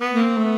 Música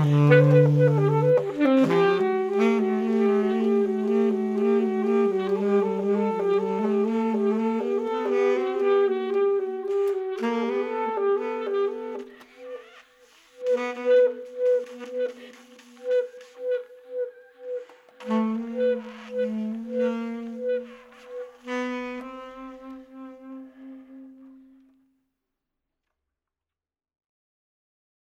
Mm-hmm.